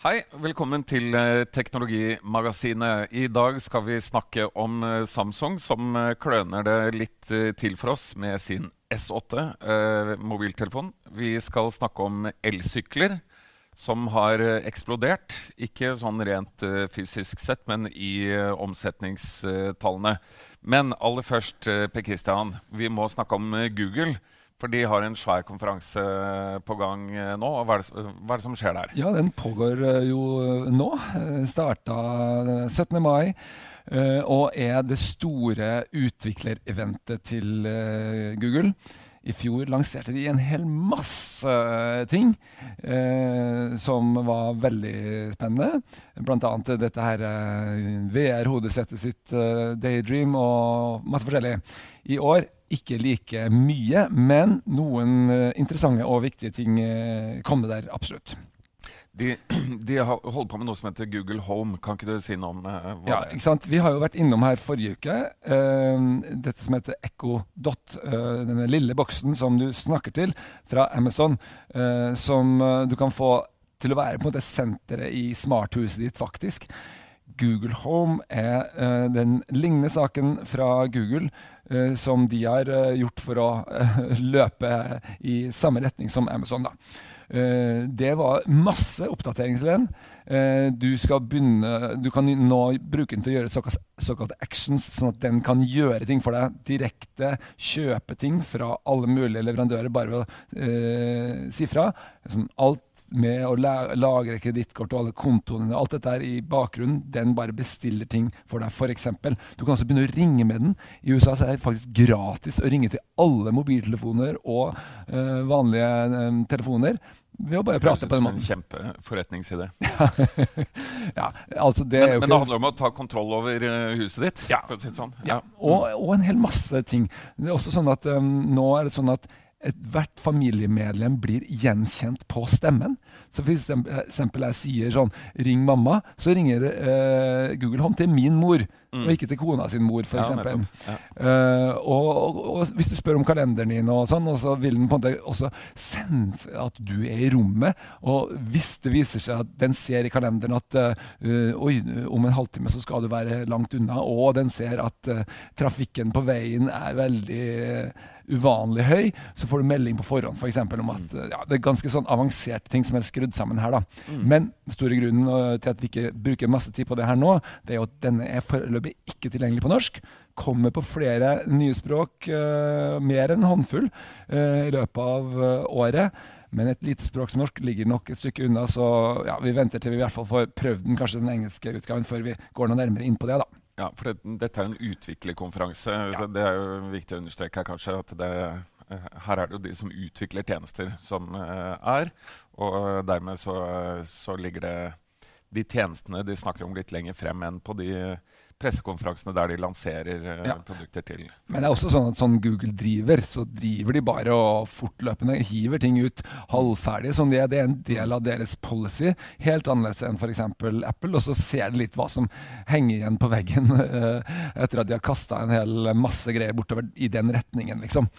Hei, velkommen til eh, Teknologimagasinet. I dag skal vi snakke om eh, Samsung, som eh, kløner det litt til for oss med sin S8 eh, mobiltelefon. Vi skal snakke om elsykler, som har eksplodert. Ikke sånn rent fysisk sett, men i omsetningstallene. Men aller først, Per Christian, vi må snakke om Google. For de har en svær konferanse på gang eh, nå. Hva er, det, hva er det som skjer der? Ja, den pågår eh, jo nå. Eh, Starta eh, 17. mai. Og er det store utviklereventet til Google. I fjor lanserte de en hel masse ting eh, som var veldig spennende. Annet dette her VR-hodesettet sitt, eh, Daydream, og masse forskjellig. I år ikke like mye, men noen eh, interessante og viktige ting kommer kom det der absolutt. De, de har holder på med noe som heter Google Home. Kan ikke du si noe om eh, hva Ja, det er? ikke sant? Vi har jo vært innom her forrige uke. eh, dette som heter Echo Dot. eh, denne lille boksen som du snakker til fra Amazon. eh, som eh, du kan få til å være på en måte senteret i smarthuset ditt, faktisk. Google Home er uh, den lignende saken fra Google uh, som de har uh, gjort for å løpe i samme retning som Amazon. det var masse oppdatering til den. Du, begynne, du kan nå bruke den til å gjøre såkalt, såkalte actions, sånn at den kan gjøre ting for deg direkte. Kjøpe ting fra alle mulige leverandører bare ved å si fra. Alt med å lagre kredittkort og alle kontoene, alt dette her i bakgrunnen, den bare bestiller ting for deg. Eksempel. du kan også begynne å ringe med den. I USA så er det faktisk gratis å ringe til alle mobiltelefoner og øh, vanlige øh, telefoner ved å bare prate på den måten. en kjempeforretningsidé. ja, altså det er Men, men det handler om å ta kontroll over eh, huset ditt. Ja. Si det sånn. Ja, og, og en hel masse ting. Det er også sånn at um, Nå er det sånn at ethvert familiemedlem blir gjenkjent på stemmen. Så for eksempel, eksempel jeg sier sånn 'ring mamma', så ringer eh, Google Home til min mor, Mm. og ikke til kona sin mor, for Ja. Eh, og, og, og hvis du spør om kalenderen din, og sånn, og så vil den på en måte også sende at du er i rommet. Og hvis det viser seg at den ser i kalenderen at uh, oi, om en halvtime så skal du være langt unna, og den ser at uh, trafikken på veien er veldig uvanlig høy, så får du melding på forhånd for eksempel, om at eh, ja, det er ganske sånn avanserte ting som er skrudd sammen her. da. Men den store grunnen til at vi ikke bruker masse tid på det her nå, det er jo at denne er foreløpig ikke tilgjengelig på norsk. Kommer på flere nye språk, eh, mer enn en håndfull, eh, i løpet av eh, året. Men et lite språk som norsk ligger nok et stykke unna, så ja, vi venter til vi i hvert fall får prøvd den, kanskje den engelske utgaven, før vi går noe nærmere inn på det. da. Ja, for det, dette er en utviklerkonferanse. Ja. Det er jo viktig å understreke her, kanskje. at det, Her er det jo de som utvikler tjenester, som er. Og dermed så, så ligger det de tjenestene de snakker om litt lenger frem enn på de pressekonferansene der de lanserer eh, Ja. produkter til. Men det er også sånn at sånn Google driver, så driver de bare og fortløpende hiver ting ut halvferdige som de er. Det er en del av deres policy. Helt annerledes enn f.eks. Apple. Og så ser de litt hva som henger igjen på veggen eh, etter at de har kasta en hel masse greier bortover i den retningen, liksom.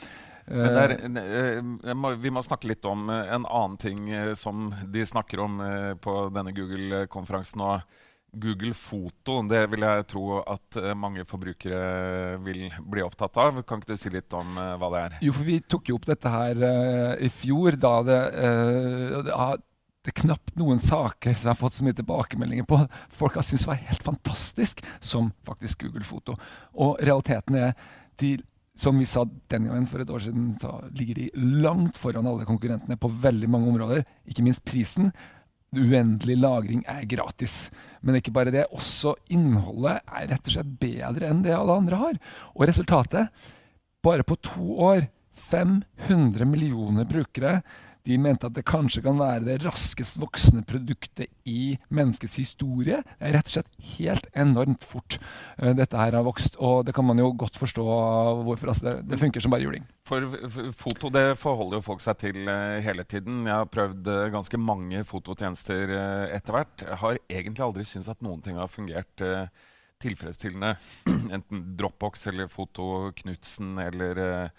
Men det er, Eh, eh, må, vi må snakke litt om eh, en annen ting som de snakker om på denne Google-konferansen nå. Google Foto, det vil jeg tro at mange forbrukere vil bli opptatt av. Kan ikke du si litt om hva det er? Jo, for vi tok jo opp dette her i fjor, da det, det har det er knapt noen saker som jeg har fått så mye tilbakemeldinger på. Folk har syntes det var helt fantastisk, som faktisk Google Foto. Og realiteten er, de, som vi sa den gangen for et år siden, så ligger de langt foran alle konkurrentene på veldig mange områder. Ikke minst prisen. Uendelig lagring er gratis. Men ikke bare det, også innholdet er rett og slett bedre enn det alle andre har. Og resultatet bare på to år 500 millioner brukere. De mente at det kanskje kan være det raskest voksende produktet i menneskets historie. Det er rett og slett helt enormt fort eh, dette her har vokst. Og det kan man jo godt forstå hvorfor. Altså det, det funker som bare juling. For foto det forholder jo folk seg til eh, hele tiden. Jeg har prøvd eh, ganske mange fototjenester etter hvert. Har egentlig aldri syntes at noen ting har fungert tilfredsstillende. Enten Dropbox eller Foto Knutsen eller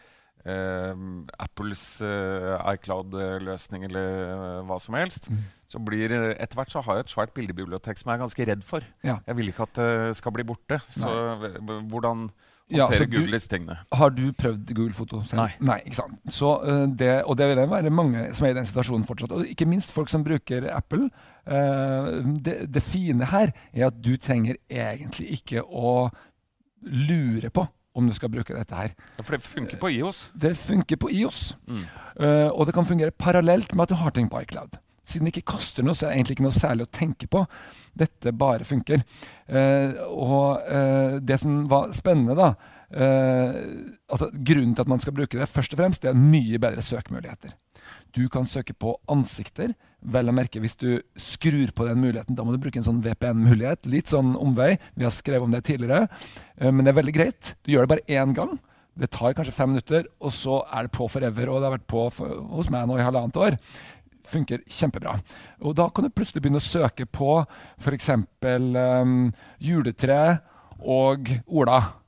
Apples eh, iCloud-løsning eller eh, hva som helst, Mm. så blir eh, etter hvert så har jeg et svært bildebibliotek som jeg er ganske redd for. Ja. Jeg vil ikke at det skal bli borte. Så eh, hvordan Ja, så du-? Har du prøvd Google Foto selv? Nei. ikke sant. Så, uh, det, og det vil det være mange som er i den situasjonen fortsatt. Og ikke minst folk som bruker Apple. Uh, det, det fine her er at du trenger egentlig ikke å lure på om du skal bruke dette her. Ja, for det funker på IOS. Det funker på IOS. Mm. Uh, og det kan fungere parallelt med at du har ting på iCloud. Siden det ikke koster noe, så er det egentlig ikke noe særlig å tenke på. Dette bare funker. Uh, og uh, det som var spennende, da altså Grunnen til at man skal bruke det, først og fremst, det er mye bedre søkemuligheter. Du kan søke på ansikter. Vel å merke hvis du skrur på den muligheten. Da må du bruke en sånn VPN-mulighet. Litt sånn omvei. Vi har skrevet om det tidligere. Eh, Men det er veldig greit. Du gjør det bare én gang. Det tar kanskje fem minutter, og så er det på forever. Og det har vært på for, hos meg nå i halvannet år. Funker kjempebra. Og da kan du plutselig begynne å søke på f.eks. Um, juletre og Ola.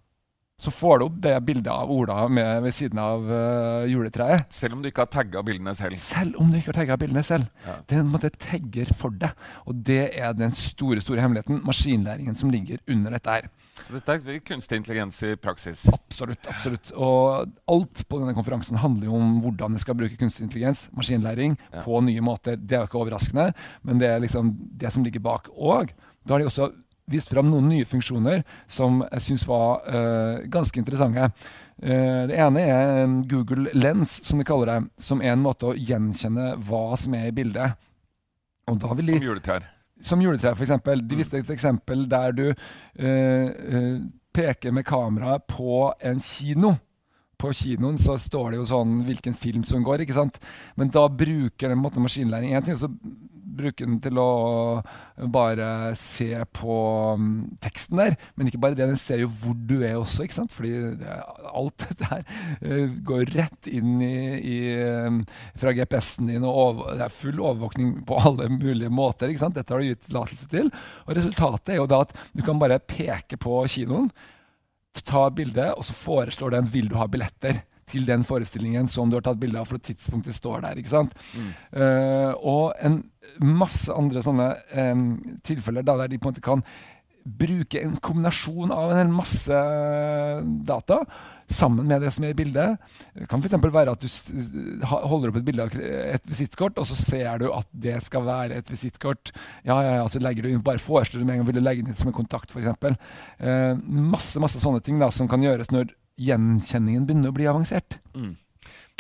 Så får du opp det bildet av Ola med, ved siden av uh, juletreet. Selv om du ikke har tagga bildene selv. Selv om du ikke har tagga bildene selv. Ja. Det er en måte tagger for deg. Og det er den store store hemmeligheten, maskinlæringen som ligger under dette her. Så dette er kunstig intelligens i praksis. Absolutt. absolutt. Og alt på denne konferansen handler jo om hvordan vi skal bruke kunstig intelligens, maskinlæring, Ja. på nye måter. Det er jo ikke overraskende, men det er liksom det som ligger bak. Og da har de også vist fram noen nye funksjoner som jeg syns var uh, ganske interessante. Uh, det ene er Google Lens, som de kaller det, som er en måte å gjenkjenne hva som er i bildet. Og da vil de Som juletrær. som juletrær, f.eks. De viste et eksempel der du uh, peker med kameraet på en kino. På kinoen så står det jo sånn hvilken film som går, ikke sant. Men da bruker den måten maskinlæring én ting, og så bruker den til å bare se på mm, teksten der. Men ikke bare det, den ser jo hvor du er også, ikke sant. Fordi alt dette her eh, går rett inn i, i eh, fra GPS-en din, og over, det er full overvåkning på alle mulige måter. ikke sant? Dette har du gitt tillatelse til. Og resultatet er jo da at du kan bare peke på kinoen, ta bilde, og så foreslår den vil du ha billetter til den forestillingen som du har tatt bilde av, for tidspunktet står der. ikke sant? Mm. Uh, og en masse andre sånne um, tilfeller da, der de på en måte kan bruke en kombinasjon av en hel masse data sammen med det som er i bildet. Det kan f.eks. være at du holder opp et bilde av et visittkort, og så ser du at det skal være et visittkort. Ja, ja, ja, så legger du inn, bare foreslår du med en gang vil du legge det inn som en kontakt, f.eks. Eh, masse, masse sånne ting da, som kan gjøres når gjenkjenningen begynner å bli avansert. Mm.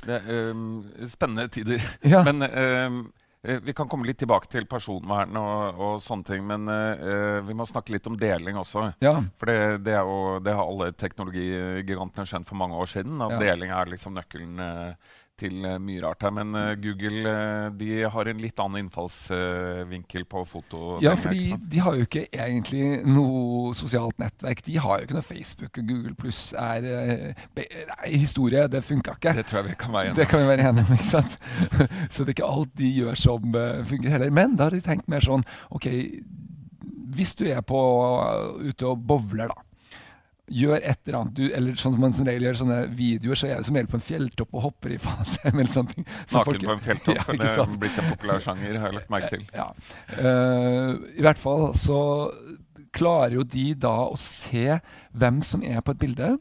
Det øhm, spennende tider. Ja. Men eh, vi kan komme litt tilbake til personvern og, og sånne ting. Men uh, vi må snakke litt om deling også. ja. For det, det, er jo, det har alle teknologigigantene skjønt for mange år siden. At Ja. deling er liksom nøkkelen øh, til øh, mye rart her. Men øh, Google øh, de har en litt annen innfallsvinkel på foto. Ja, fordi de har jo ikke egentlig noe sosialt nettverk. De har jo ikke noe Facebook, og Google pluss er eh, nei, historie. Det funka ikke. Det tror jeg vi kan være Det enige om. kan vi være enige om, ikke sant? Så det er ikke alt de gjør som eh, funker heller. Men da har de tenkt mer sånn OK, hvis du er på, ute og bowler, da. Gjør et eller annet, du, eller sånn som man som regel gjør sånne videoer, så er det som regel på en fjelltopp og hopper i fallskjerm eller sånne ting. Så Naken folk- på en fjelltopp. Ja, det er blitt en populær sjanger, har jeg lagt merke til. Ja. Uh, I hvert fall så klarer jo de da å se hvem som er på et bilde.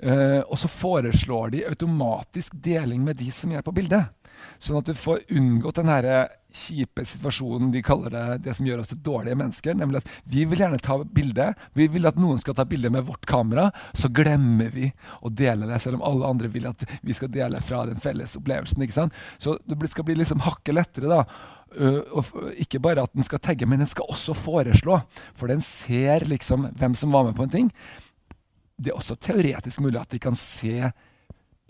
Uh, og så foreslår de automatisk deling med de som er på bildet. Sånn at du får unngått den her kjipe situasjonen de kaller det det som gjør oss til dårlige mennesker. Nemlig at vi vil gjerne ta bilde. Vi vil at noen skal ta bilde med vårt kamera. Så glemmer vi å dele det, selv om alle andre vil at vi skal dele fra den felles opplevelsen. ikke sant? Så det skal bli liksom hakket lettere, da. Uh, og ikke bare at den skal tagge, men den skal også foreslå. For den ser liksom hvem som var med på en ting. Det er også teoretisk mulig at de kan se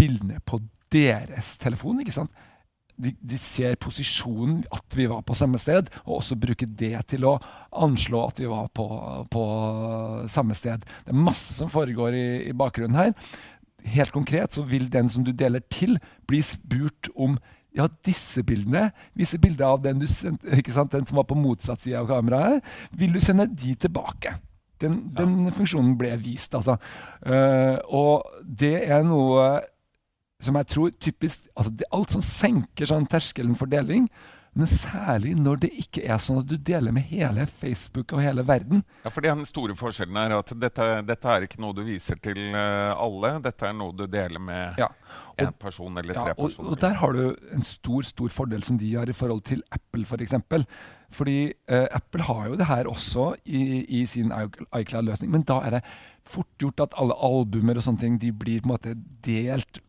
bildene på deres telefon. ikke sant? De, de ser posisjonen, at vi var på samme sted, og også bruker det til å anslå at vi var på, på samme sted. Det er masse som foregår i, i bakgrunnen her. Helt konkret så vil den som du deler til, bli spurt om ja, disse bildene, visse bilder av den, du sendte, ikke sant, den som var på motsatt side av kameraet, vil du sende de tilbake? Den, den funksjonen ble vist, altså. Uh, og det er noe som jeg tror typisk altså det Alt som senker sånn terskelen for deling, men særlig når det ikke er sånn at du deler med hele Facebook og hele verden. Ja, for Den store forskjellen er at dette, dette er ikke noe du viser til uh, alle. Dette er noe du deler med ja. én person eller tre ja, tre personer. Og Der har du en stor stor fordel som de har i forhold til Apple f.eks. For eksempel. Fordi eh, Apple har jo det her også i, i sin iCloud-løsning, men da er det fort gjort at alle albumer og sånne ting de blir på en måte delt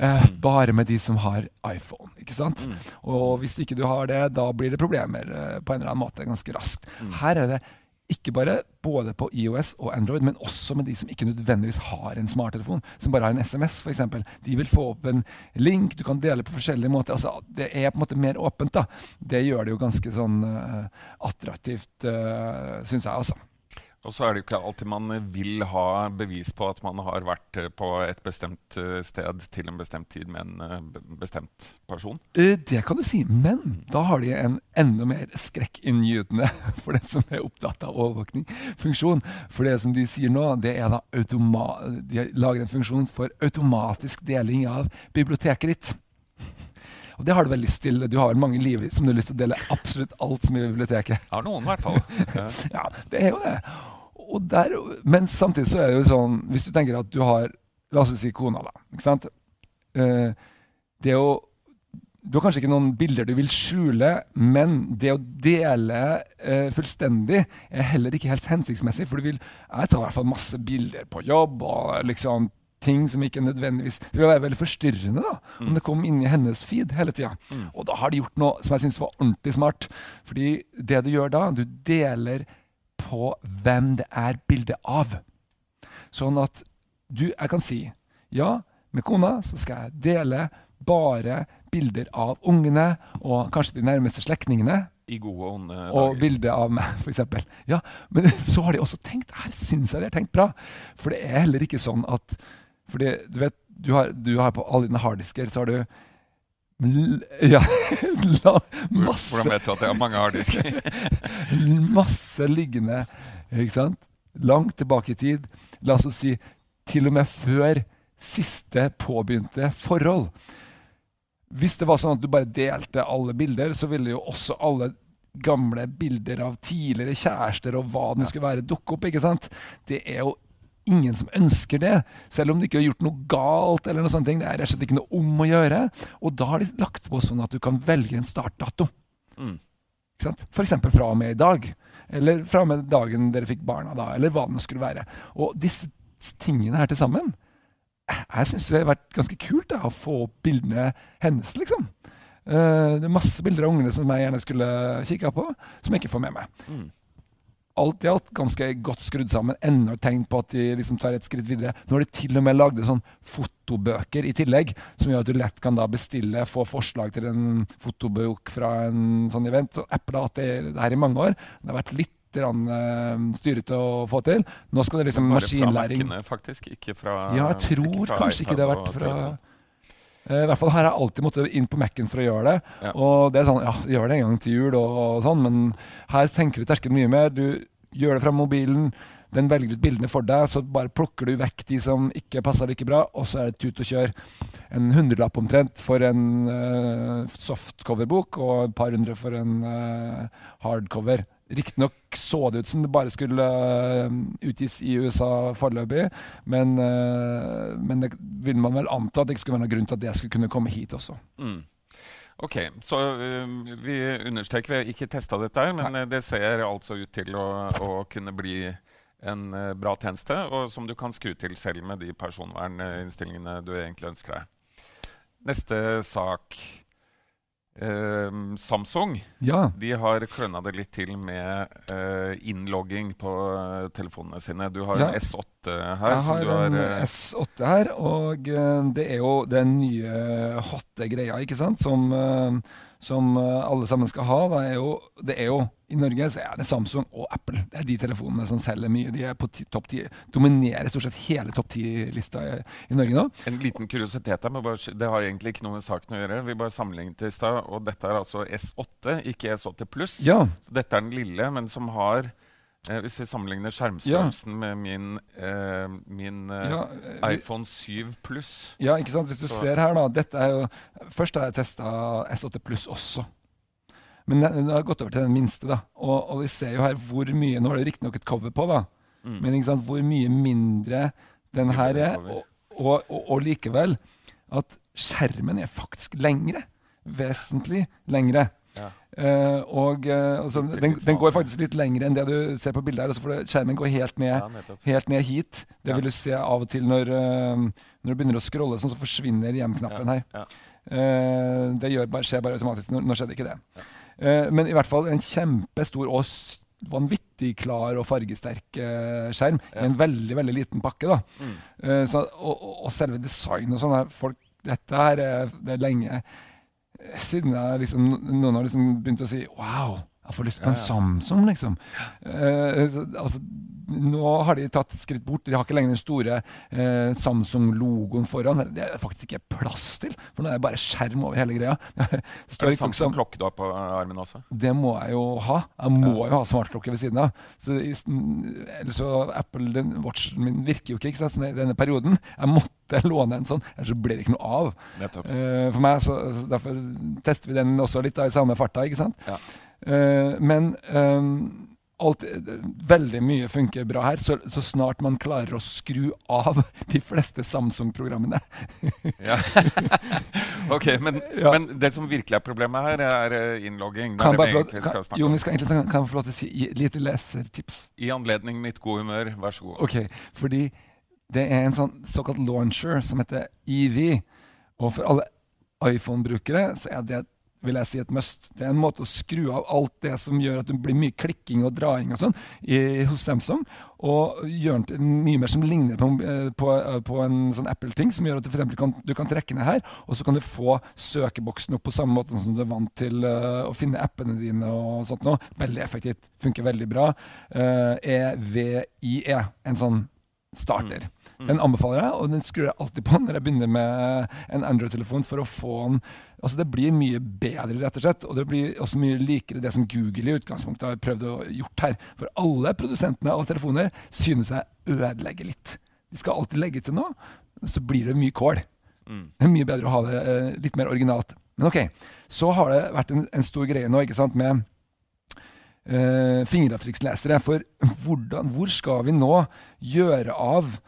uh, bare med de som har iPhone. ikke sant? Mm. Og hvis ikke du har det, da blir det problemer uh, på en eller annen måte ganske raskt. Mm. Her er det ikke bare både på IOS og Android, men også med de som ikke nødvendigvis har en smarttelefon, som bare har en SMS f.eks. De vil få opp en link du kan dele på forskjellige måter. Altså, det er på en måte mer åpent. da. Det gjør det jo ganske sånn uh, attraktivt, uh, syns jeg. altså. Og så er det jo ikke alltid man vil ha bevis på at man har vært eh, på et bestemt eh, sted til en bestemt tid med en eh, bestemt person. Det kan du si, men da har de en enda mer skrekkinngytende for den som er opptatt av overvåkning, funksjon. For det som de sier nå, det er da de lager en funksjon for automatisk deling av biblioteket ditt. Og det har du vel lyst til. Du har vel mange liv som du har lyst til å dele absolutt alt som er i biblioteket. Ja, noen i hvert fall. ja, det er jo det. Der, men samtidig så er det jo sånn Hvis du tenker at du har La oss si kona, da. ikke sant? Uh, det jo du har kanskje ikke noen bilder du vil skjule, men det å dele uh, fullstendig er heller ikke helt hensiktsmessig. For du vil Jeg tar i hvert fall masse bilder på jobb og liksom ting som ikke nødvendigvis Det vil være veldig forstyrrende da, mm. om det kom inn i hennes feed hele tida. Mm. Og da har de gjort noe som jeg syns var ordentlig smart. Fordi det du gjør da, du deler på hvem det er bilde av. Sånn at du Jeg kan si ja, med kona så skal jeg dele bare bilder av ungene og kanskje de nærmeste slektningene. I gode og onde dager. Og bilde av meg, f.eks. Ja, men så har de også tenkt Her syns jeg de har tenkt bra. For det er heller ikke sånn at fordi du vet, du har, du har på alle dine harddisker, så har du ja, masse Hvordan vet du at jeg har mange harddisker? masse liggende, ikke sant? Langt tilbake i tid. La oss si til og med før siste påbegynte forhold. Hvis det var sånn at du bare delte alle bilder, så ville jo også alle gamle bilder av tidligere kjærester og hva det skulle være, dukke opp. ikke sant? Det er jo ingen som ønsker det, selv om du ikke har gjort noe galt. eller noe sånt. Det er rett og slett ikke noe om å gjøre. Og da har de lagt på sånn at du kan velge en startdato. Mm. F.eks. fra og med i dag. Eller fra og med dagen dere fikk barna, da, eller hva det skulle være. Og disse tingene her til sammen Jeg syns det har vært ganske kult da, å få opp bildene hennes, liksom. Uh, det er masse bilder av ungene som jeg gjerne skulle kikka på, som jeg ikke får med meg. Mm alt i alt ganske godt skrudd sammen. Enda et tegn på at de liksom tar et skritt videre. Nå har de til og med lagd sånn fotobøker i tillegg, som gjør at du lett kan da bestille, få forslag til en fotobok fra en sånn event. Så Apple har hatt det, det her i mange år. Det har vært litt uh, styrete å få til. Nå skal det liksom maskinlæring Bare fra Mac-ene, faktisk? Ikke fra Ja, jeg tror ikke kanskje ikke det har vært fra I hvert fall har jeg alltid måttet inn på Mac-en for å gjøre det. Ja. Og det er sånn, ja, gjør det en gang til jul og, og sånn, men her senker du terskelen mye mer. Du gjør det fra mobilen. Den velger ut bildene for deg, så bare plukker du vekk de som ikke passer like bra, og så er det tut og kjør. En hundrelapp omtrent for en uh, softcover-bok, og et par hundre for en uh, hardcover. Riktignok så det ut som det bare skulle uh, utgis i USA foreløpig, men, uh, men det ville man vel anta at det ikke skulle være noen grunn til at det skulle kunne komme hit også. Mm. Ok, Så uh, vi understreker vi har ikke testa dette, her, men Nei. det ser altså ut til å, å kunne bli en bra tjeneste, og som du kan skru til selv med de personverninnstillingene du egentlig ønsker deg. Neste sak. Uh, Samsung ja. de har kløna det litt til med uh, innlogging på uh, telefonene sine. Du har ja. en S8 her. Jeg har, har en S8 her, og det er jo den nye hotte greia, ikke sant, som som eh, alle sammen skal ha, er jo, det er jo i Norge så er det Samsung og Apple. Det er de telefonene som selger mye. De er på topp ti, dominerer stort sett hele topp ti-lista i, i, Norge nå. En liten kuriositet her, bare, det har egentlig ikke noe med saken å gjøre. Vi bare sammenlignet i stad, og dette er altså S8, ikke S8 pluss. Ja. Dette er den lille, men som har Eh, hvis vi sammenligner skjermstørrelsen med min, eh, min eh, Ja, vi, iPhone 7 pluss Ja, ikke sant? Hvis du Så- ser her, da. Dette er jo Først har jeg testa S8 Pluss også. Men nå har har gått over til den minste. da Og, og vi ser jo her hvor mye Nå har det riktignok et cover på, da. mm. Men ikke sant, hvor mye mindre den her er. Og, og, og, og likevel at skjermen er faktisk lengre. Vesentlig lengre. Ja. Eh, og uh, altså, den, den går faktisk litt lenger enn det du ser på bildet her. Altså, for skjermen går helt ned ja, helt ned hit. Det vil du se av og til når, uh, når du begynner å scrolle, sånn, så forsvinner hjem-knappen her. Det bare, skjer bare automatisk. Nå, nå skjedde ikke det. Men i hvert fall en kjempestor og vanvittig klar og fargesterk skjerm i en veldig veldig liten pakke. da. Mm. Så, og, og, selve designet og sånn Dette her er, det er lenge siden jeg liksom, noen har liksom begynt å si Wow, jeg får lyst på en. Samsung, liksom. Uh, så, altså, nå har de tatt et skritt bort. De har ikke lenger den store eh, Samsung-logoen foran. Det er faktisk ikke plass til, for nå er det bare skjerm over hele greia. Det står ikke Samsung-klokke du har på armen også? det må jeg jo ha. Jeg må jo ha smartklokke ved siden av. Så Ellers så Apple den watchen min virker jo ikke, ikke sant? Så denne perioden. Jeg måtte låne en sånn, ellers så blir det ikke noe av. Eh, for meg, så, så Derfor tester vi den også litt da, i samme farta, ikke sant. Ja. Eh, men ehm, alt, veldig mye funker bra her, så, så snart man klarer å skru av de fleste Samsung-programmene. Ja. ok, men, Ja. men det som virkelig er problemet her, er eh, innlogging. Kan vi lov- egentlig kan, skal snakke jo, om. vi skal egentlig ta- kan få lov til å si i- lite lesertips? I anledning mitt gode humør, vær så god. Ok, fordi det er en sånn såkalt launcher som heter EV. Og for alle iPhone-brukere så er det vil jeg si et must. Det er en måte å skru av alt det som gjør at det blir mye klikking og draing og sånn hos Samsung, og gjør den mye mer som ligner på, eh, på, eh, på en sånn Apple-ting, som gjør at du for kan, kan trekke ned her, og så kan du få søkeboksen opp på samme måte som du er vant til uh, å finne appene dine og sånt nå. Veldig effektivt. Funker veldig bra. Uh, EVIE, en sånn starter. Den anbefaler jeg, og den skrur jeg alltid på når jeg begynner med en Android-telefon for å få den Altså Det blir mye bedre, rett og slett. Og det blir også mye likere det som Google i utgangspunktet har prøvd å gjort her. For alle produsentene av telefoner synes jeg ødelegger litt. De skal alltid legge til noe, så blir det mye kål. Mm. Det er mye bedre å ha det eh, litt mer originalt. Men ok, så har det vært en, en stor greie nå, ikke sant, med eh, fingeravtrykkslesere. For hvordan, hvor skal vi nå gjøre av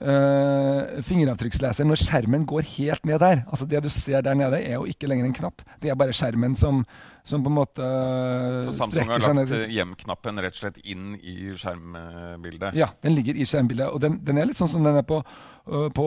eh, fingeravtrykksleser når skjermen går helt ned der? Altså Det du ser der nede, er jo ikke lenger en knapp. Det er bare skjermen som, som på en måte eh, Så Samsung har lagt eh, hjem-knappen rett og slett inn i skjermbildet. Ja, den ligger i skjermbildet. Og den, den er litt sånn som den er på, øh, på,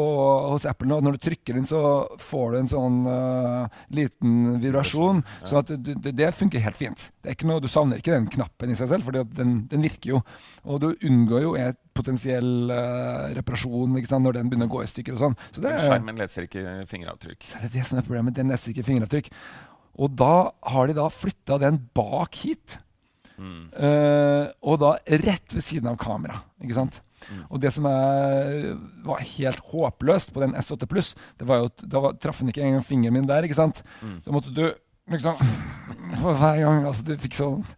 hos Apple nå. Når du trykker den, så får du en sånn uh, liten vibrasjon. Ja. Så at det, det, funker helt fint. Det er ikke noe, Du savner ikke den knappen i seg selv, for den, den virker jo. Og du unngår jo et potensiell uh, reparasjon når den begynner å gå i stykker og sånn. Så det Men er, Skjermen leser ikke fingeravtrykk. så er det det som er problemet. Den leser ikke fingeravtrykk. Og da har de da flytta den bak hit. Mm. Uh, og da rett ved siden av kamera. Ikke sant? Mm. Og det som er, var helt håpløst på den S8 Pluss, det var jo at da traff den ikke engang fingeren min der. ikke sant? Mm. Da måtte du liksom For hver gang altså du fikk sånn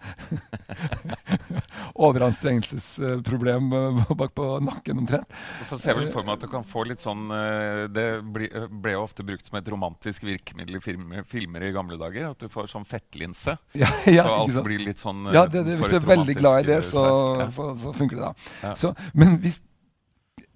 overanstrengelsesproblem eh, bak på nakken omtrent. Og så ser jeg vel for meg at du kan få litt sånn eh, Det eh, ble jo ofte brukt som et romantisk virkemiddel i filmer, filmer i gamle dager. At du får sånn fettlinse. Ja, ja, så alt blir litt sånn eh, Ja, det, det, hvis du er veldig glad i det, så, eh, så, så funker det da. Ja. Så, men hvis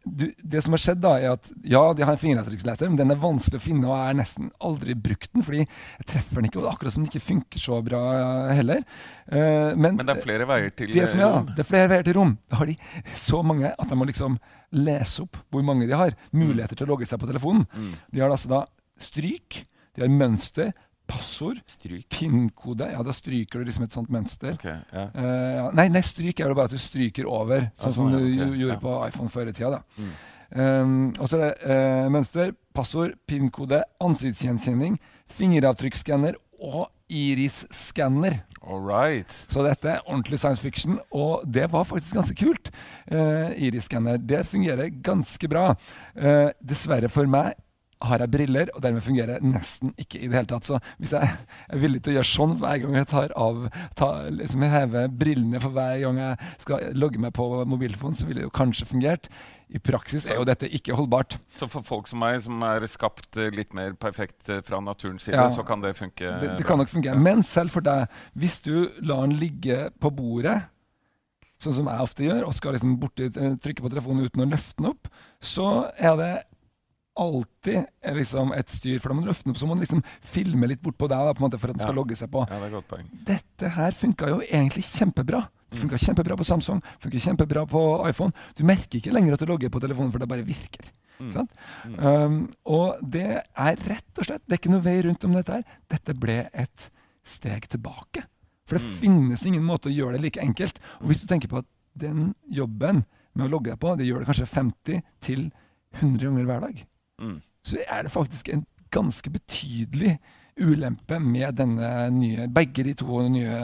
du, Det som har skjedd, da, er at ja, de har en fingeravtrykksleser, men den er vanskelig å finne, og jeg har nesten aldri brukt den, fordi jeg treffer den ikke, og akkurat som den ikke funker så bra eh, heller. Uh, men, Men det er flere veier til det som er, rom. da, det er flere veier til rom. Da har de så mange at de må liksom lese opp hvor mange de har. Muligheter til å logge seg på telefonen. Mm. De har altså da stryk, de har mønster, passord, Stryk. PIN-kode. Ja, da stryker du liksom et sånt mønster. Okay, ja. uh, ja. nei, nei, stryk er jo bare at du stryker over, sånn Ja, som sånn, du ja, okay, gjo- gjorde ja. på iPhone før i tida. da. Mm. Um, og så er det uh, mønster, passord, PIN-kode, ansiktsgjenkjenning, fingeravtrykksskanner og iris-skanner. Så dette er ordentlig science fiction, og det var faktisk ganske kult. Uh, iris-skanner. Det fungerer ganske bra. Uh, dessverre for meg har jeg briller, og dermed fungerer det nesten ikke i det hele tatt. Så hvis jeg er villig til å gjøre sånn hver gang jeg tar av tar, liksom jeg hever brillene for hver gang jeg skal logge meg på mobiltelefonen, så ville det jo kanskje fungert. I praksis er jo dette ikke holdbart. Så for folk som meg, som er skapt eh, litt mer perfekt eh, fra naturens side, Ja. så kan det funke? Det, det kan nok fungere. Men selv for deg, hvis du lar den ligge på bordet, sånn som jeg ofte gjør, og skal liksom borti, eh, trykke på telefonen uten å løfte den opp, så er det alltid er liksom et styr. For da må du løfte den opp, så må du liksom filme litt bortpå deg da, på en måte, for at den skal Ja. logge seg på. Ja, det er godt poeng. Dette her funka jo egentlig kjempebra. Det funka kjempebra på Samsung, funka kjempebra på iPhone. Du merker ikke lenger at du logger på telefonen, for det bare virker. Mm. Sant? Um, og det er rett og slett Det er ikke noe vei rundt om dette her. Dette ble et steg tilbake. For det Mm. finnes ingen måte å gjøre det like enkelt. Og hvis du tenker på at den jobben med å logge deg på, det gjør det kanskje 50 til 100 ganger hver dag, Mm. så er det faktisk en ganske betydelig ulempe med denne nye, begge de to nye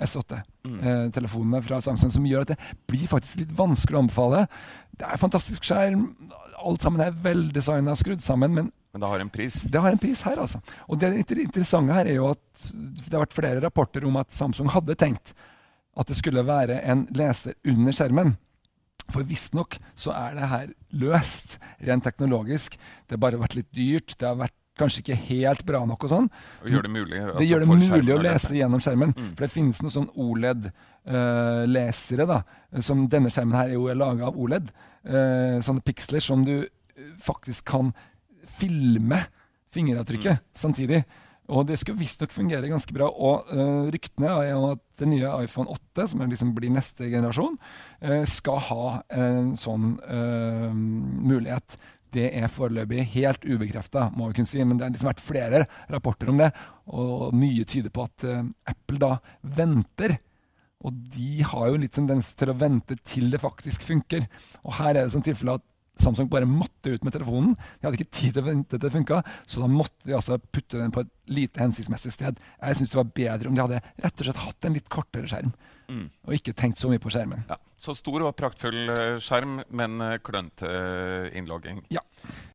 S8-telefonene Mm. fra Samsung, som gjør at det blir faktisk litt vanskelig å anbefale. Det er fantastisk skjerm, alt sammen er veldesigna og skrudd sammen, men Men det har en pris. det har en pris her, altså. Og det interessante her er jo at det har vært flere rapporter om at Samsung hadde tenkt at det skulle være en leser under skjermen. For visstnok så er det her løst, rent teknologisk. Det har bare vært litt dyrt. Det har vært kanskje ikke helt bra nok og sånn. Og gjør det mulig. Det altså, gjør det mulig å lese gjennom skjermen. Mm. For det finnes noen sånn OLED-lesere, da. Som denne skjermen her er jo laga av OLED. Uh, sånne piksler som du eh, faktisk kan filme fingeravtrykket Mm. samtidig. Og det skal visstnok fungere ganske bra. Og uh, ryktene er jo at den nye iPhone 8, som liksom blir neste generasjon, uh, skal ha en sånn uh, mulighet. Det er foreløpig helt ubekrefta, må vi kunne si, men det har liksom vært flere rapporter om det. Og mye tyder på at Apple da venter. Og de har jo litt tendens til å vente til det faktisk funker. Og her er det sånn tilfelle at Samsung bare måtte ut med telefonen. De hadde ikke tid til å vente til det funka, så da måtte de altså putte den på et lite hensiktsmessig sted. Jeg syns det var bedre om de hadde rett og slett hatt en litt kortere skjerm, Mm. og ikke tenkt så mye på skjermen. Ja. Så stor og praktfull eh, skjerm, men eh, klønete eh, innlogging. Ja.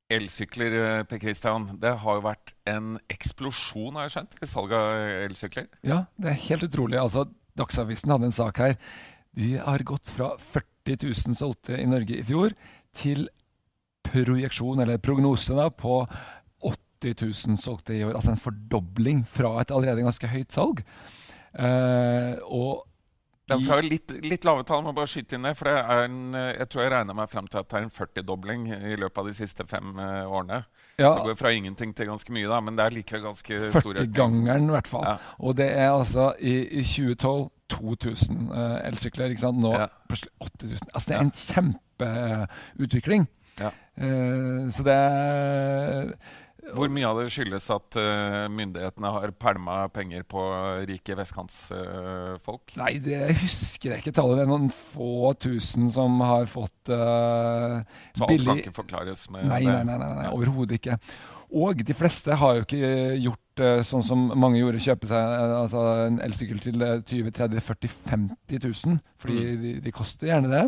Elsykler, Per Christian. Det har jo vært en eksplosjon, har jeg skjønt, i salget av elsykler. Ja, det er helt utrolig. Altså, Dagsavisen hadde en sak her. De har gått fra 40 000 solgte i Norge i fjor til projeksjon, eller prognose, da, på 80 000 solgte i år. Altså en fordobling fra et allerede ganske høyt salg. Eh, og de- fra litt, litt lave tall, må bare skyte inn det. For det en, jeg tror jeg regner meg frem til at det er en 40-dobling i løpet av de siste fem eh, årene. ja, Så det går fra ingenting til ganske mye, da, men det er likevel ganske stor økning. 40-gangeren i hvert fall. Ja. Og det er altså i, i 2012 2000 uh, elsykler. ikke sant? Nå Ja. plutselig 8000. Altså det er en kjempeutvikling. Ja. Uh, så det er Hvor mye av det skyldes at uh, myndighetene har pælma penger på rike vestkantsfolk? Nei, det husker jeg ikke tallet. Det er noen få tusen som har fått uh, Så alt kan billig ikke forklares med Nei, det? nei, nei, nei, nei overhodet ikke. Og de fleste har jo ikke gjort eh, sånn som mange gjorde, kjøpe seg eh, altså en elsykkel til eh, 20 30 40 50 000, fordi Mm. de, de koster gjerne det.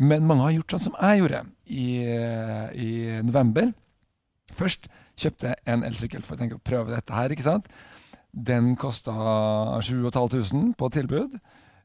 Men mange har gjort sånn som jeg gjorde i, eh, i november. Først kjøpte jeg en elsykkel for å prøve dette her, ikke sant. Den kosta 7500 på tilbud.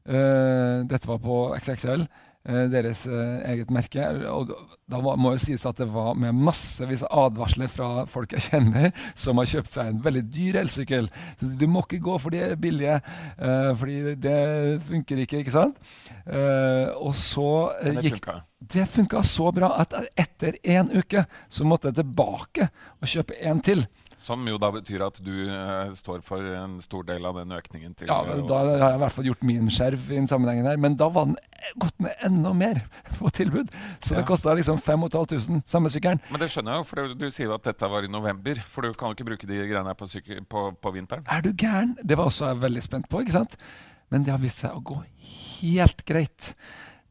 Uh, dette var på XXL, eh, deres eh, eget merke. Og da må jo sies at det var med massevis av advarsler fra folk jeg kjenner, som har kjøpt seg en veldig dyr elsykkel. Så du må ikke gå for de billige, eh, fordi det funker ikke, ikke sant? Eh, og så eh, det gikk funka. det funka så bra at etter én uke så måtte jeg tilbake og kjøpe en til. Som jo da betyr at du uh, står for en stor del av den økningen til Ja, men Da har jeg i hvert fall gjort min skjerv i den sammenhengen her, men da var den gått ned enda mer på tilbud. Så Ja. det kosta liksom 5500, samme sykkelen. Men det skjønner jeg jo, for du, du sier jo at dette var i november. For du kan jo ikke bruke de greiene her på, på, på vinteren. Er du gæren? Det var også jeg veldig spent på, ikke sant? Men det har vist seg å gå helt greit.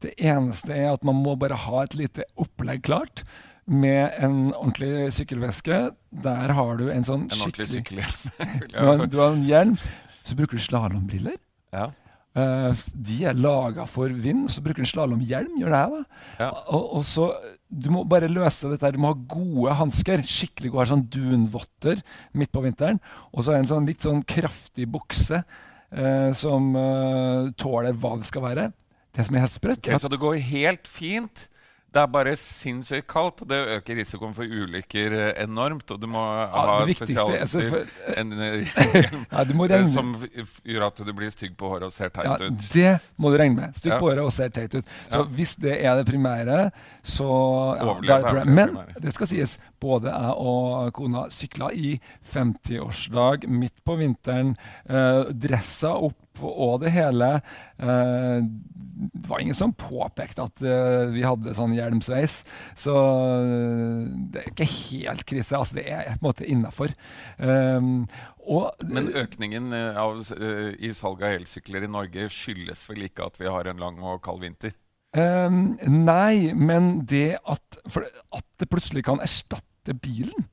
Det eneste er at man må bare ha et lite opplegg klart. Med en ordentlig sykkelveske. Der har du en sånn En skikkelig sykkelhjelm. du, har, du har en hjelm. Så bruker du slalåmbriller. ja. Uh, de er laga for vind. Så bruker du en slalåmhjelm. Gjør det her, da. Ja. Og, og, så, Du må bare løse dette. Du må ha gode hansker. Skikkelig gode sånn dunvotter midt på vinteren. Og så en sånn litt sånn kraftig bukse uh, som uh, tåler hva det skal være. Det som er helt sprøtt okay, Så det går helt fint? Det er bare sinnssykt kaldt, og det øker risikoen for ulykker eh, enormt. Og du må ha ja, ha spesialutstyr ja, som gjør at du blir stygg på håret og ser teit ja, ut. Det må du regne med. Stygg på håret og ser teit ut. Så hvis det er det primære, så ja, det Men det skal sies, både jeg og kona sykla i 50-årsdag midt på vinteren. Eh, dressa opp og det hele. Eh, det var ingen som påpekte at uh, vi hadde sånn hjelmsveis. Så uh, det er ikke helt krise. Altså, det er på en måte innafor. Og, Men økningen eh, av, i salg av elsykler i Norge skyldes vel ikke at vi har en lang og kald vinter? Um, nei, men det at, at, det plutselig kan erstatte bilen.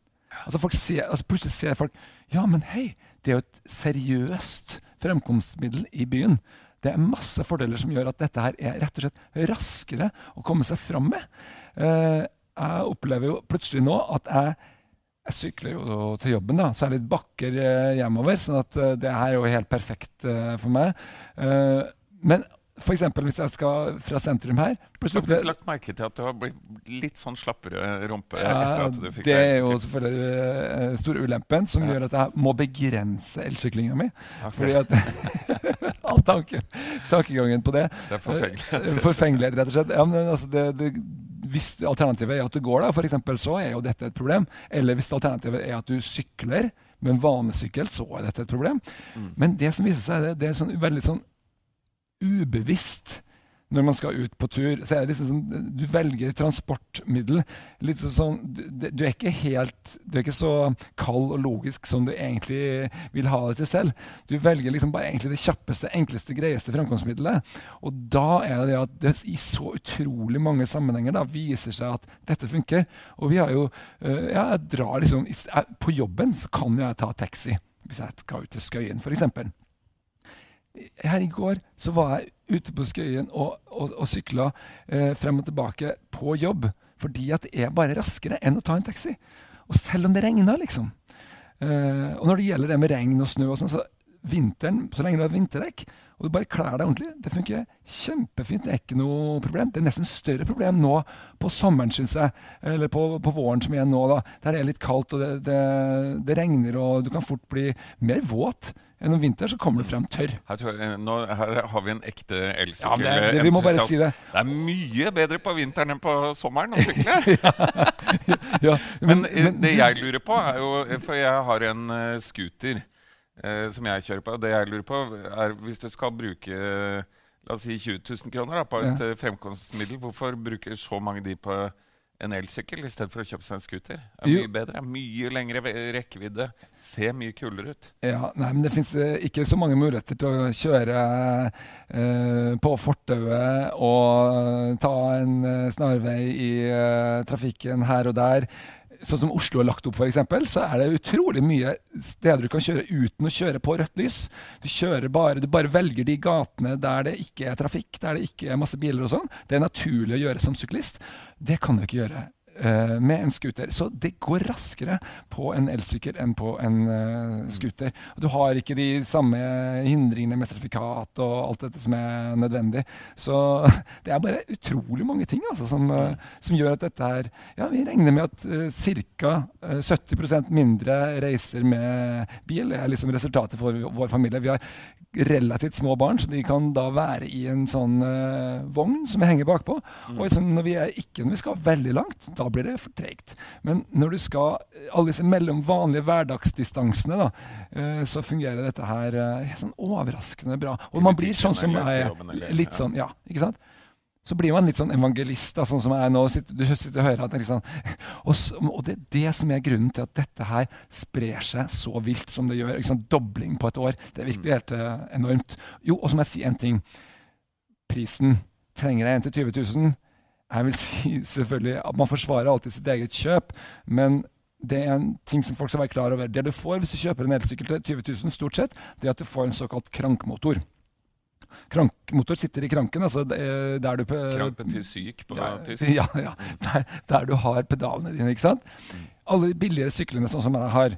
Altså, ser, altså Plutselig ser folk Ja, men hei, det er jo et seriøst fremkomstmiddel i byen. Det er masse fordeler som gjør at dette her er rett og slett raskere å komme seg fram med. Uh, jeg opplever jo plutselig nå at jeg, jeg sykler jo til jobben, da, så er det litt bakker uh, hjemover. sånn at uh, det her er jo helt perfekt for meg. men F.eks. hvis jeg skal fra sentrum her Jeg har lagt merke til at du har blitt litt sånn slappere rumpe. Ja, det er jo selvfølgelig uh, store ulempen som ja. gjør at jeg må begrense elsyklinga mi. Okay. Fordi at all tanke, tankegangen på det Det er forfengelighet. Uh, forfengelighet, rett og slett. Ja, men altså, det, det, hvis alternativet er at du går, da, for eksempel, så er jo dette et problem. Eller hvis alternativet er at du sykler med en vanesykkel, så er dette et problem. Mm. Men det som viser seg, det, det er sånn, veldig sånn ubevisst når man skal ut på tur. Så er det liksom sånn, Du velger transportmiddel. litt sånn, du, du, er ikke helt, du er ikke så kald og logisk som du egentlig vil ha det til selv. Du velger liksom bare egentlig det kjappeste, enkleste, greieste framkomstmiddelet. Og da er det at det i så utrolig mange sammenhenger da, viser seg at dette funker. Og vi har jo øh, Ja, jeg drar liksom På jobben så kan jeg ta taxi hvis jeg skal ut til Skøyen, f.eks her i går så var jeg ute på Skøyen og, og, og sykla eh, frem og tilbake på jobb. Fordi at det er bare raskere enn å ta en taxi. Og selv om det regner, liksom. Eh, og når det gjelder det med regn og snø og sånn, så vinteren, så lenge du har vinterdekk og du bare kler deg ordentlig, det funker kjempefint. Det er ikke noe problem. Det er nesten større problem nå på sommeren, syns jeg. Eller på, på, våren som igjen nå, da. Der det er litt kaldt og det, det, det regner og du kan fort bli mer våt enn om vinteren så kommer du frem tørr. Her, jeg, nå, her har vi en ekte elsykkel. Ja, vi må bare si det. Det er mye bedre på vinteren enn på sommeren å sykle. ja, ja, men, men, men, det jeg lurer på, er jo For jeg har en uh, scooter uh, som jeg kjører på. Det jeg lurer på, er hvis du skal bruke La oss si 20 000 kroner da, på et ja. fremkomstmiddel, hvorfor bruker så mange de på en elsykkel i stedet for å kjøpe seg en scooter. Det er mye bedre, mye lengre rekkevidde, ser mye kulere ut. Ja, nei, men Det fins uh, ikke så mange muligheter til å kjøre eh, på fortauet og ta en uh, snarvei i trafikken her og der sånn som Oslo er lagt opp, eksempel, så er det utrolig mye steder du kan kjøre uten å kjøre på rødt lys. Du, bare, du bare velger de gatene der det ikke er trafikk, der det ikke er masse biler og sånn. Det er naturlig å gjøre som syklist. Det kan du ikke gjøre med en scooter. Så det går raskere på en elsykkel enn på en uh, scooter. Du har ikke de samme hindringene med sertifikat og alt dette som er nødvendig. Så det er bare utrolig mange ting altså, som, uh, som, gjør at dette her Ja, vi regner med at uh, ca. 70% mindre reiser med bil. Er liksom resultatet for vår familie. Vi har relativt små barn, så de kan da være i en sånn uh, vogn som vi henger bakpå. Mm. Og liksom, når vi er, ikke når vi skal veldig langt, da blir det for tregt. Men når du skal alle disse mellom vanlige hverdagsdistansene, da, uh, så fungerer dette her uh, sånn overraskende bra. Og man blir sånn som jeg Litt sånn, ja, ikke sant? så blir man litt sånn evangelist, da, sånn som jeg er nå. Sitter, du sitter og hører at liksom, og, og, det er det som er grunnen til at dette her sprer seg så vilt som det gjør. Liksom, dobling på et år. Det er virkelig helt uh, enormt. Jo, og så må jeg si en ting. Prisen. Trenger jeg en til 20 000? Jeg vil si selvfølgelig at man forsvarer alltid sitt eget kjøp, men det er en ting som folk skal være klar over. Det du får hvis du kjøper en elsykkel til 20 000, stort sett, det er at du får en såkalt krankmotor. krankmotor sitter i kranken. altså der du Krank betyr syk på ja, tysk? Ja, ja. Der, der, du har pedalene dine. ikke sant? Alle de billigere syklene sånn som jeg har,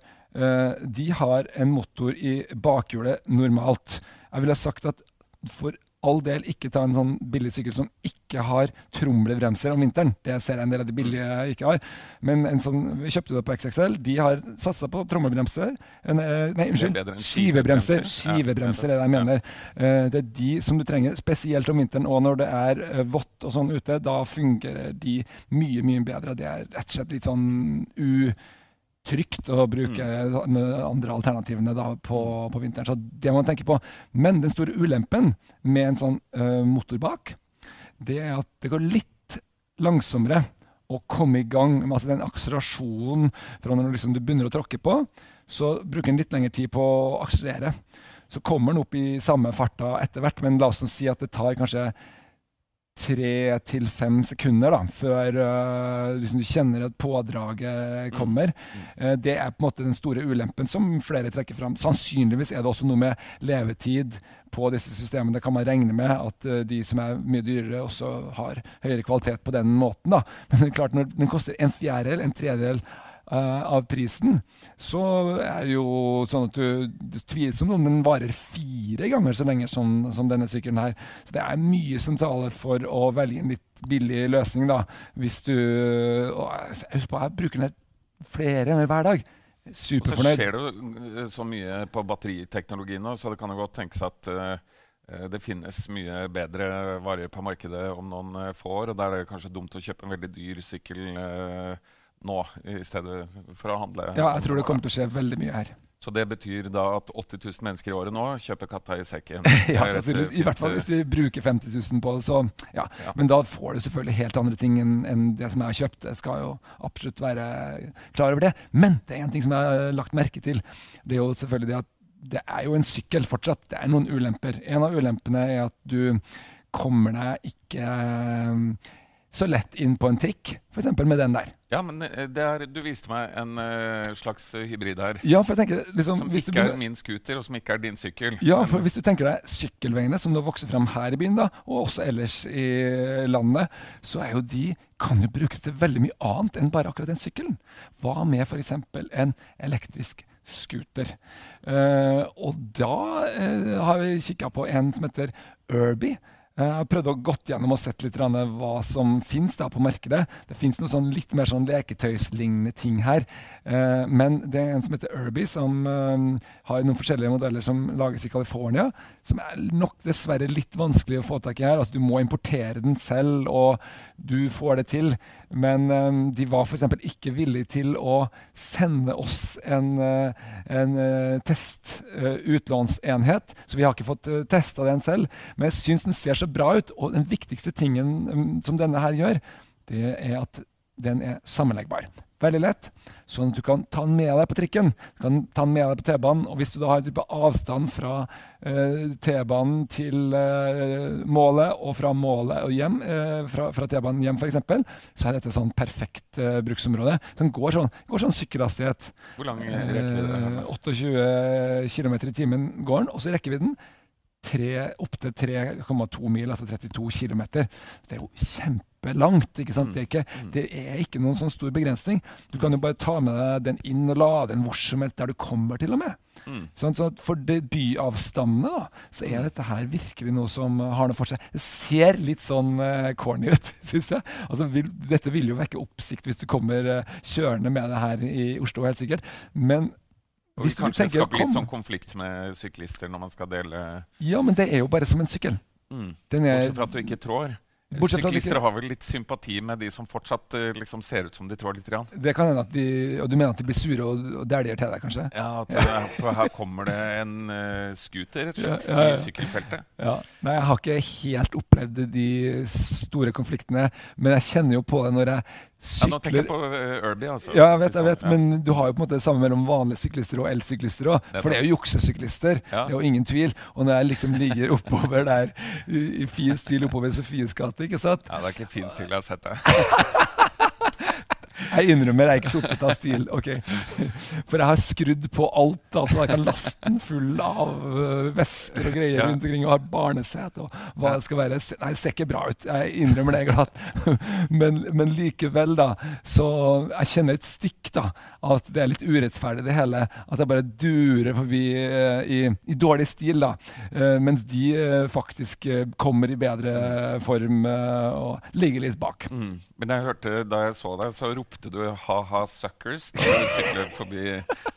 de har en motor i bakhjulet normalt. Jeg ville sagt at for all del ikke ta en sånn billig sykkel som ikke har tromlebremser om vinteren. Det ser jeg en del av de billige ikke har. Men en sånn, vi kjøpte det på XXL. De har satsa på tromlebremser. En, eh, nei, unnskyld. Skivebremser. Skivebremser er det jeg mener. Uh, det er de som du trenger, spesielt om vinteren og når det er uh, vått og sånn ute. Da fungerer de mye, mye bedre. Det er rett og slett litt sånn u trygt å bruke mm. andre alternativene da på, på, vinteren. Så det må man tenke på. Men den store ulempen med en sånn uh, motor bak, det er at det går litt langsommere å komme i gang med altså den akselerasjonen fra når liksom du begynner å tråkke på. Så bruker den litt lengre tid på å akselerere. Så kommer den opp i samme farta etter hvert, men la oss si at det tar kanskje tre til fem sekunder da, før uh, liksom du kjenner at pådraget mm. kommer. Mm. Uh, det er på en måte den store ulempen som flere trekker fram. Sannsynligvis er det også noe med levetid på disse systemene. Kan man regne med at uh, de som er mye dyrere, også har høyere kvalitet på den måten. Da. Men det er klart når den koster en fjerdedel, en tredjedel av prisen, så er det jo sånn at du, tvilsomt om den varer fire ganger så lenge som, som, denne sykkelen her. Så det er mye som taler for å velge en litt billig løsning, da. Hvis du Jeg på, jeg bruker den flere ganger hver dag. Superfornøyd. Og så skjer det jo så mye på batteriteknologi nå, så det kan jo godt tenkes at uh, det finnes mye bedre varer på markedet om noen få år. Og da er det kanskje dumt å kjøpe en veldig dyr sykkel uh, nå, i stedet for å handle. Ja, jeg tror det kommer til å skje veldig mye her. Så det betyr da at 80 000 mennesker i året nå kjøper katta i sekken? ja, sannsynligvis. I hvert fall hvis de bruker 50 000 på det. Så, ja. ja. Men da får du selvfølgelig helt andre ting enn, enn det som jeg har kjøpt. Jeg skal jo absolutt være klar over det. Men det er en ting som jeg har lagt merke til. Det er jo selvfølgelig det at det er jo en sykkel fortsatt. Det er noen ulemper. En av ulempene er at du kommer deg ikke så lett inn på en trikk, f.eks. med den der. Ja, men eh, er, du viste meg en uh, slags hybrid her. Ja, for jeg tenker, liksom, som ikke begynner, er min scooter, og som ikke er din sykkel. Ja, for hvis du tenker deg sykkelveiene som nå vokser fram her i byen, da, og også ellers i landet, så er jo de kan jo brukes til veldig mye annet enn bare akkurat den sykkelen. Hva med f.eks. en elektrisk scooter? Uh, og da uh, har vi kikka på en som heter Irby Eh, jeg har prøvd å gått gjennom og sett litt hva som finnes på markedet. Det fins sånn litt mer sånn leketøyslignende ting her. Eh, men det er en som heter Irby, som eh, har noen forskjellige modeller som lages i California. Som er nok dessverre litt vanskelig å få tak i her. Altså, du må importere den selv, og du får det til. Men de var f.eks. ikke villige til å sende oss en, en test, utlånsenhet. Så vi har ikke fått testa den selv. Men jeg syns den ser så så bra ut. Og den viktigste tingen um, som denne her gjør, det er at den er sammenleggbar. Veldig lett, sånn at du kan ta den med deg på trikken. Du kan ta den med deg på T-banen. Og hvis du da har type avstand fra uh, T-banen til uh, målet, og fra målet og hjem, uh, fra, fra T-banen hjem f.eks., så er dette sånn perfekt bruksområde. Den går sånn, går sånn sykkelhastighet. Hvor lang rekkevidde? 28 km i timen går den. Og så rekkevidden opptil 3,2 mil, altså 32 km. Det er jo kjempelangt. ikke sant? Det er ikke, mm. det er ikke noen sånn stor begrensning. Du kan jo bare ta med deg den inn og lade den hvor som helst der du kommer, til og med. Mm. Sånn, så for det byavstandene da, så er dette her virkelig noe som har noe for seg. Det ser litt sånn uh, corny ut, syns jeg. Altså, vil, dette vil jo vekke oppsikt hvis du kommer uh, kjørende med det her i Oslo, helt sikkert. Men og Hvis kanskje tenker, skaper litt sånn konflikt med syklister når man skal dele Ja, men det er jo bare som en sykkel. Mm. Bortsett fra at du ikke trår. Syklister har vel litt sympati med de som fortsatt uh, liksom ser ut som de trår litt? Grann. Det kan hende at de Og du mener at de blir sure og, og dæljer til deg, kanskje? Ja, at, for her kommer det en uh, scooter rett og slett, ja, ja, ja. i sykkelfeltet. Ja. Nei, jeg har ikke helt opplevd de store konfliktene, men jeg kjenner jo på det når jeg Sykler. Ja, nå tenker jeg på uh, Irby. Altså. Ja, jeg vet, jeg vet, men du har jo på en måte det samme mellom vanlige syklister og elsyklister òg. For det er jo juksesyklister, ja. det er jo ingen tvil. Og når jeg liksom ligger oppover der i fin stil oppover Sofies gate, ikke sant Ja, det er ikke fin stil, jeg har sett det. Jeg innrømmer jeg er ikke så opptatt av stil. ok. For jeg har skrudd på alt. altså Jeg kan laste den full av uh, vesker og greier rundt omkring og har barnesete og hva det skal være. Nei, det ser ikke bra ut. Jeg innrømmer det glatt. Men, men likevel, da. Så jeg kjenner et stikk da, at det er litt urettferdig, det hele. At jeg bare durer forbi eh, i, i dårlig stil, da. Eh, mens de faktisk kommer i bedre form og ligger litt bak. Mm. Men jeg hørte da jeg så deg, så ropte du 'ha-ha suckers' da du syklet forbi.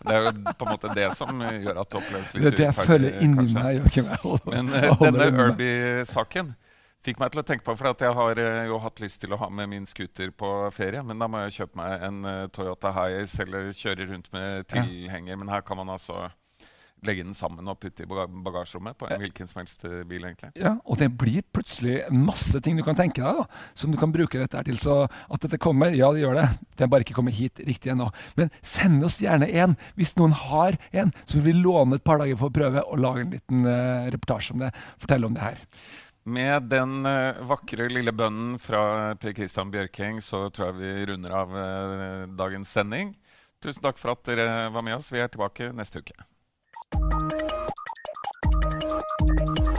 Det er jo på en måte det som gjør at du oppleves litt Det er det jeg føler inni meg. Jeg Men eh, denne. Irby-saken fikk meg til å tenke på For jeg har uh, jo hatt lyst til å ha med min scooter på ferie. Men da må jeg kjøpe meg en uh, Toyota Hiace eller kjøre rundt med tilhenger. Men her kan man altså legge den sammen og putte i bagasjerommet på en hvilken som helst eh, bil. egentlig. Ja, og det blir plutselig masse ting du kan tenke deg da, som du kan bruke dette til. Så at dette kommer, ja det gjør det. Det er bare ikke kommet hit riktig ennå. Men send oss gjerne en, hvis noen har en, så vil vi låne et par dager for å prøve og lage en liten uh, reportasje om det. Fortelle om det her. Med den eh, vakre lille bønnen fra Per Christian Bjørking så tror jeg vi runder av dagens sending. Tusen takk for at dere var med oss. Vi er tilbake neste uke. Thank you.